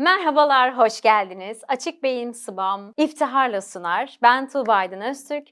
Merhabalar, hoş geldiniz. Açık Beyin Sıbam iftiharla sunar. Ben Tuğba Aydın Öztürk.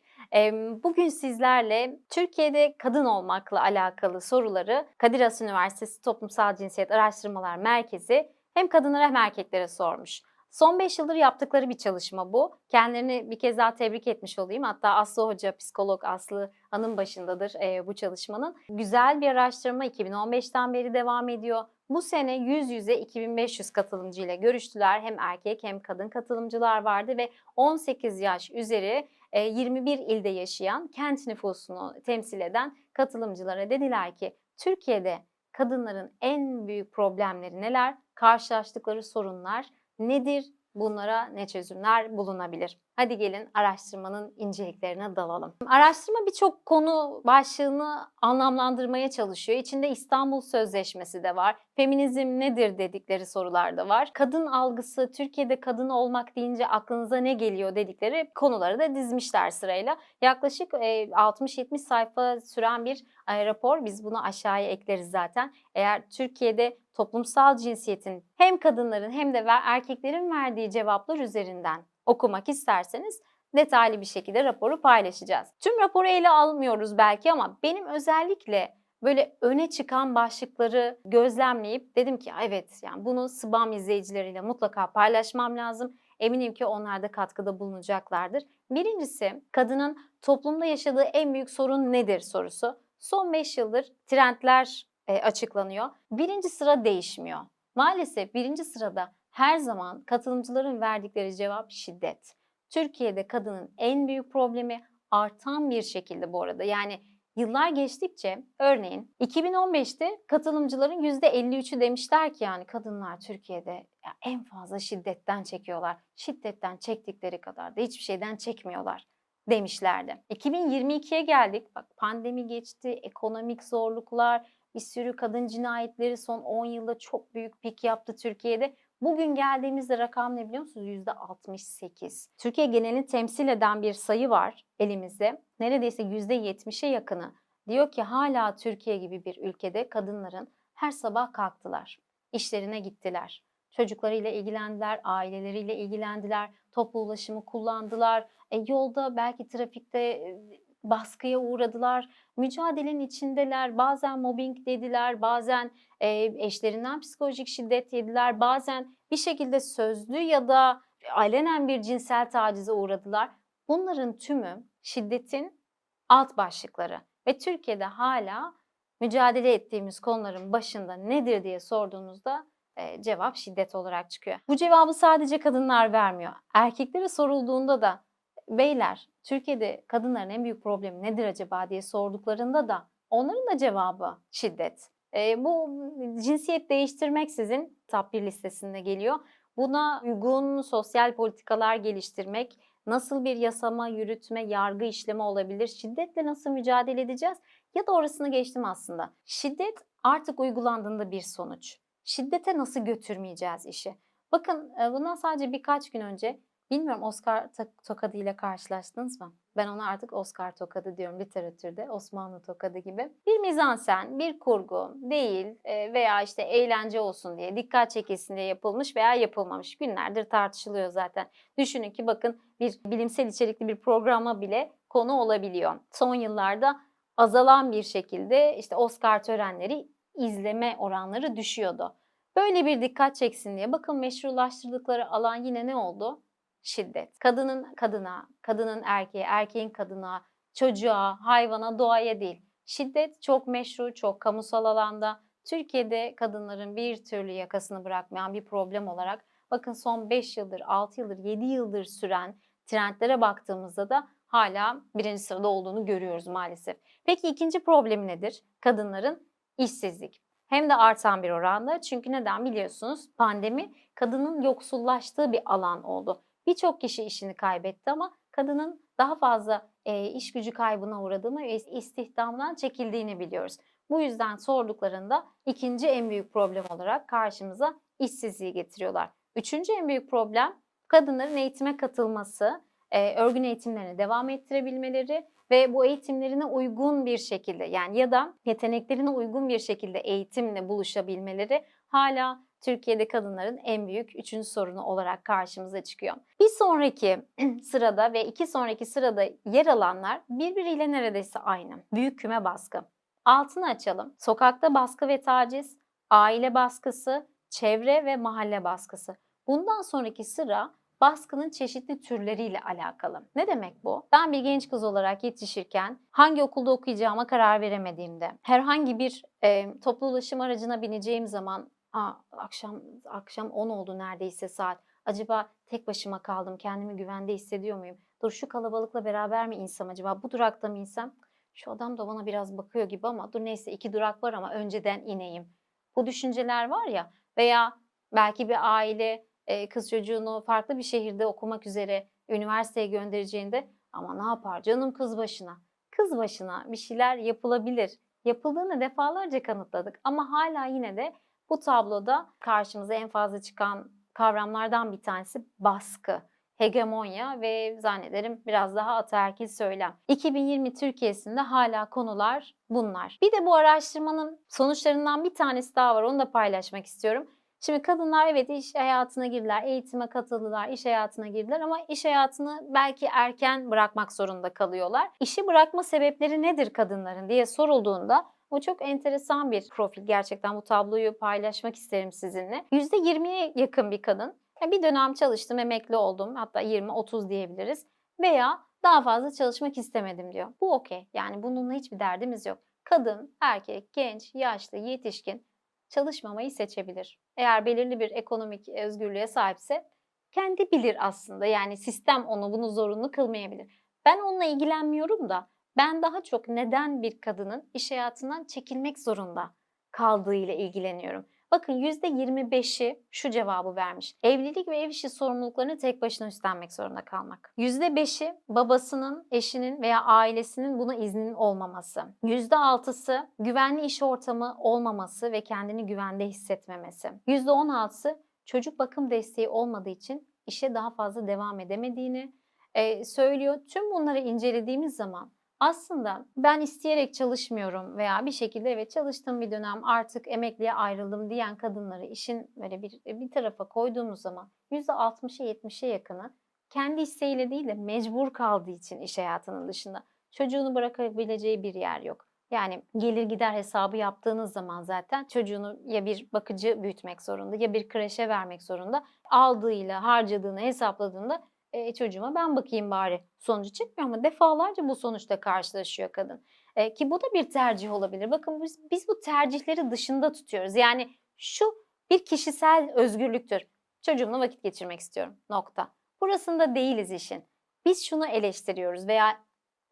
Bugün sizlerle Türkiye'de kadın olmakla alakalı soruları Kadir Has Üniversitesi Toplumsal Cinsiyet Araştırmalar Merkezi hem kadınlara hem erkeklere sormuş. Son 5 yıldır yaptıkları bir çalışma bu. Kendilerini bir kez daha tebrik etmiş olayım. Hatta Aslı Hoca, psikolog Aslı Hanım başındadır e, bu çalışmanın. Güzel bir araştırma 2015'ten beri devam ediyor. Bu sene yüz yüze 2500 katılımcı ile görüştüler. Hem erkek hem kadın katılımcılar vardı ve 18 yaş üzeri e, 21 ilde yaşayan kent nüfusunu temsil eden katılımcılara dediler ki Türkiye'de kadınların en büyük problemleri neler? Karşılaştıkları sorunlar nedir? Bunlara ne çözümler bulunabilir? Hadi gelin araştırmanın inceliklerine dalalım. Araştırma birçok konu başlığını anlamlandırmaya çalışıyor. İçinde İstanbul Sözleşmesi de var. Feminizm nedir dedikleri sorular da var. Kadın algısı, Türkiye'de kadın olmak deyince aklınıza ne geliyor dedikleri konuları da dizmişler sırayla. Yaklaşık e, 60-70 sayfa süren bir e, rapor. Biz bunu aşağıya ekleriz zaten. Eğer Türkiye'de toplumsal cinsiyetin hem kadınların hem de erkeklerin verdiği cevaplar üzerinden okumak isterseniz detaylı bir şekilde raporu paylaşacağız. Tüm raporu ele almıyoruz belki ama benim özellikle böyle öne çıkan başlıkları gözlemleyip dedim ki evet yani bunu spam izleyicileriyle mutlaka paylaşmam lazım. Eminim ki onlar da katkıda bulunacaklardır. Birincisi kadının toplumda yaşadığı en büyük sorun nedir sorusu. Son 5 yıldır trendler e, açıklanıyor. Birinci sıra değişmiyor. Maalesef birinci sırada her zaman katılımcıların verdikleri cevap şiddet. Türkiye'de kadının en büyük problemi artan bir şekilde bu arada. Yani yıllar geçtikçe örneğin 2015'te katılımcıların %53'ü demişler ki yani kadınlar Türkiye'de en fazla şiddetten çekiyorlar. Şiddetten çektikleri kadar da hiçbir şeyden çekmiyorlar demişlerdi. 2022'ye geldik. Bak pandemi geçti, ekonomik zorluklar, bir sürü kadın cinayetleri son 10 yılda çok büyük pik yaptı Türkiye'de. Bugün geldiğimizde rakam ne biliyor musunuz? %68. Türkiye genelini temsil eden bir sayı var elimizde. Neredeyse %70'e yakını diyor ki hala Türkiye gibi bir ülkede kadınların her sabah kalktılar. işlerine gittiler. Çocuklarıyla ilgilendiler, aileleriyle ilgilendiler, toplu ulaşımı kullandılar. E, yolda belki trafikte e, baskıya uğradılar. Mücadelenin içindeler. Bazen mobbing dediler, bazen e, eşlerinden psikolojik şiddet yediler, bazen bir şekilde sözlü ya da alenen bir cinsel tacize uğradılar. Bunların tümü şiddetin alt başlıkları ve Türkiye'de hala mücadele ettiğimiz konuların başında nedir diye sorduğunuzda e, cevap şiddet olarak çıkıyor. Bu cevabı sadece kadınlar vermiyor. Erkeklere sorulduğunda da beyler Türkiye'de kadınların en büyük problemi nedir acaba diye sorduklarında da onların da cevabı şiddet. E, bu cinsiyet değiştirmeksizin top 1 listesinde geliyor. Buna uygun sosyal politikalar geliştirmek, nasıl bir yasama, yürütme, yargı işlemi olabilir, şiddetle nasıl mücadele edeceğiz ya da orasını geçtim aslında. Şiddet artık uygulandığında bir sonuç. Şiddete nasıl götürmeyeceğiz işi? Bakın e, bundan sadece birkaç gün önce bilmiyorum Oscar to- tokadı ile karşılaştınız mı? Ben ona artık Oscar tokadı diyorum literatürde Osmanlı tokadı gibi. Bir mizansen, bir kurgu değil e, veya işte eğlence olsun diye dikkat çekilsin diye yapılmış veya yapılmamış. Günlerdir tartışılıyor zaten. Düşünün ki bakın bir bilimsel içerikli bir programa bile konu olabiliyor. Son yıllarda azalan bir şekilde işte Oscar törenleri izleme oranları düşüyordu. Böyle bir dikkat çeksin diye bakın meşrulaştırdıkları alan yine ne oldu? Şiddet. Kadının kadına, kadının erkeğe, erkeğin kadına, çocuğa, hayvana, doğaya değil. Şiddet çok meşru, çok kamusal alanda. Türkiye'de kadınların bir türlü yakasını bırakmayan bir problem olarak bakın son 5 yıldır, 6 yıldır, 7 yıldır süren trendlere baktığımızda da hala birinci sırada olduğunu görüyoruz maalesef. Peki ikinci problemi nedir? Kadınların işsizlik. Hem de artan bir oranda çünkü neden biliyorsunuz pandemi kadının yoksullaştığı bir alan oldu. Birçok kişi işini kaybetti ama kadının daha fazla e, iş gücü kaybına uğradığını ve istihdamdan çekildiğini biliyoruz. Bu yüzden sorduklarında ikinci en büyük problem olarak karşımıza işsizliği getiriyorlar. Üçüncü en büyük problem kadınların eğitime katılması, e, örgün eğitimlerini devam ettirebilmeleri ve bu eğitimlerine uygun bir şekilde yani ya da yeteneklerine uygun bir şekilde eğitimle buluşabilmeleri hala Türkiye'de kadınların en büyük üçüncü sorunu olarak karşımıza çıkıyor. Bir sonraki sırada ve iki sonraki sırada yer alanlar birbiriyle neredeyse aynı. Büyük küme baskı. Altını açalım. Sokakta baskı ve taciz, aile baskısı, çevre ve mahalle baskısı. Bundan sonraki sıra baskının çeşitli türleriyle alakalı. Ne demek bu? Ben bir genç kız olarak yetişirken hangi okulda okuyacağıma karar veremediğimde, herhangi bir e, toplu ulaşım aracına bineceğim zaman Aa, akşam akşam 10 oldu neredeyse saat. Acaba tek başıma kaldım, kendimi güvende hissediyor muyum? Dur şu kalabalıkla beraber mi insem acaba? Bu durakta mı insem? Şu adam da bana biraz bakıyor gibi ama dur neyse iki durak var ama önceden ineyim. Bu düşünceler var ya veya belki bir aile e, kız çocuğunu farklı bir şehirde okumak üzere üniversiteye göndereceğinde ama ne yapar canım kız başına. Kız başına bir şeyler yapılabilir. Yapıldığını defalarca kanıtladık ama hala yine de bu tabloda karşımıza en fazla çıkan kavramlardan bir tanesi baskı, hegemonya ve zannederim biraz daha ataerkil söylem. 2020 Türkiye'sinde hala konular bunlar. Bir de bu araştırmanın sonuçlarından bir tanesi daha var. Onu da paylaşmak istiyorum. Şimdi kadınlar evet iş hayatına girdiler, eğitime katıldılar, iş hayatına girdiler ama iş hayatını belki erken bırakmak zorunda kalıyorlar. İşi bırakma sebepleri nedir kadınların diye sorulduğunda bu çok enteresan bir profil. Gerçekten bu tabloyu paylaşmak isterim sizinle. %20'ye yakın bir kadın. Bir dönem çalıştım, emekli oldum. Hatta 20-30 diyebiliriz. Veya daha fazla çalışmak istemedim diyor. Bu okey. Yani bununla hiçbir derdimiz yok. Kadın, erkek, genç, yaşlı, yetişkin çalışmamayı seçebilir. Eğer belirli bir ekonomik özgürlüğe sahipse kendi bilir aslında. Yani sistem onu bunu zorunlu kılmayabilir. Ben onunla ilgilenmiyorum da ben daha çok neden bir kadının iş hayatından çekilmek zorunda kaldığıyla ilgileniyorum. Bakın %25'i şu cevabı vermiş. Evlilik ve ev işi sorumluluklarını tek başına üstlenmek zorunda kalmak. %5'i babasının, eşinin veya ailesinin buna izninin olmaması. %6'sı güvenli iş ortamı olmaması ve kendini güvende hissetmemesi. %16'sı çocuk bakım desteği olmadığı için işe daha fazla devam edemediğini e, söylüyor. Tüm bunları incelediğimiz zaman aslında ben isteyerek çalışmıyorum veya bir şekilde evet çalıştığım bir dönem artık emekliye ayrıldım diyen kadınları işin böyle bir, bir tarafa koyduğumuz zaman %60'a 70'e yakını kendi isteğiyle değil de mecbur kaldığı için iş hayatının dışında çocuğunu bırakabileceği bir yer yok. Yani gelir gider hesabı yaptığınız zaman zaten çocuğunu ya bir bakıcı büyütmek zorunda ya bir kreşe vermek zorunda. Aldığıyla harcadığını hesapladığında e, çocuğuma ben bakayım bari sonucu çıkmıyor ama defalarca bu sonuçta karşılaşıyor kadın. E, ki bu da bir tercih olabilir. Bakın biz, biz bu tercihleri dışında tutuyoruz. Yani şu bir kişisel özgürlüktür. Çocuğumla vakit geçirmek istiyorum. Nokta. Burasında değiliz işin. Biz şunu eleştiriyoruz veya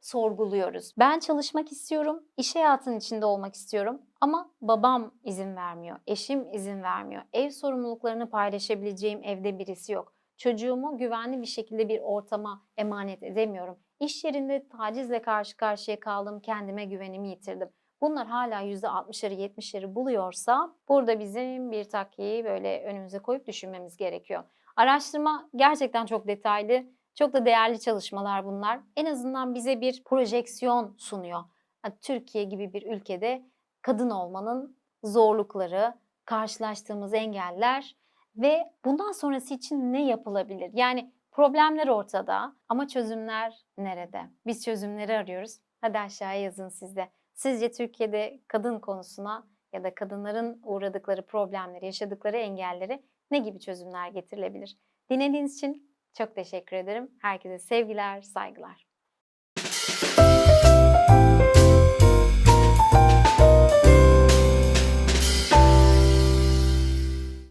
sorguluyoruz. Ben çalışmak istiyorum, iş hayatının içinde olmak istiyorum ama babam izin vermiyor, eşim izin vermiyor. Ev sorumluluklarını paylaşabileceğim evde birisi yok çocuğumu güvenli bir şekilde bir ortama emanet edemiyorum. İş yerinde tacizle karşı karşıya kaldım, kendime güvenimi yitirdim. Bunlar hala %60'ları 70'leri buluyorsa burada bizim bir takkiyi böyle önümüze koyup düşünmemiz gerekiyor. Araştırma gerçekten çok detaylı, çok da değerli çalışmalar bunlar. En azından bize bir projeksiyon sunuyor. Yani Türkiye gibi bir ülkede kadın olmanın zorlukları, karşılaştığımız engeller ve bundan sonrası için ne yapılabilir? Yani problemler ortada ama çözümler nerede? Biz çözümleri arıyoruz. Hadi aşağıya yazın siz de. Sizce Türkiye'de kadın konusuna ya da kadınların uğradıkları problemleri, yaşadıkları engelleri ne gibi çözümler getirilebilir? Dinlediğiniz için çok teşekkür ederim. Herkese sevgiler, saygılar.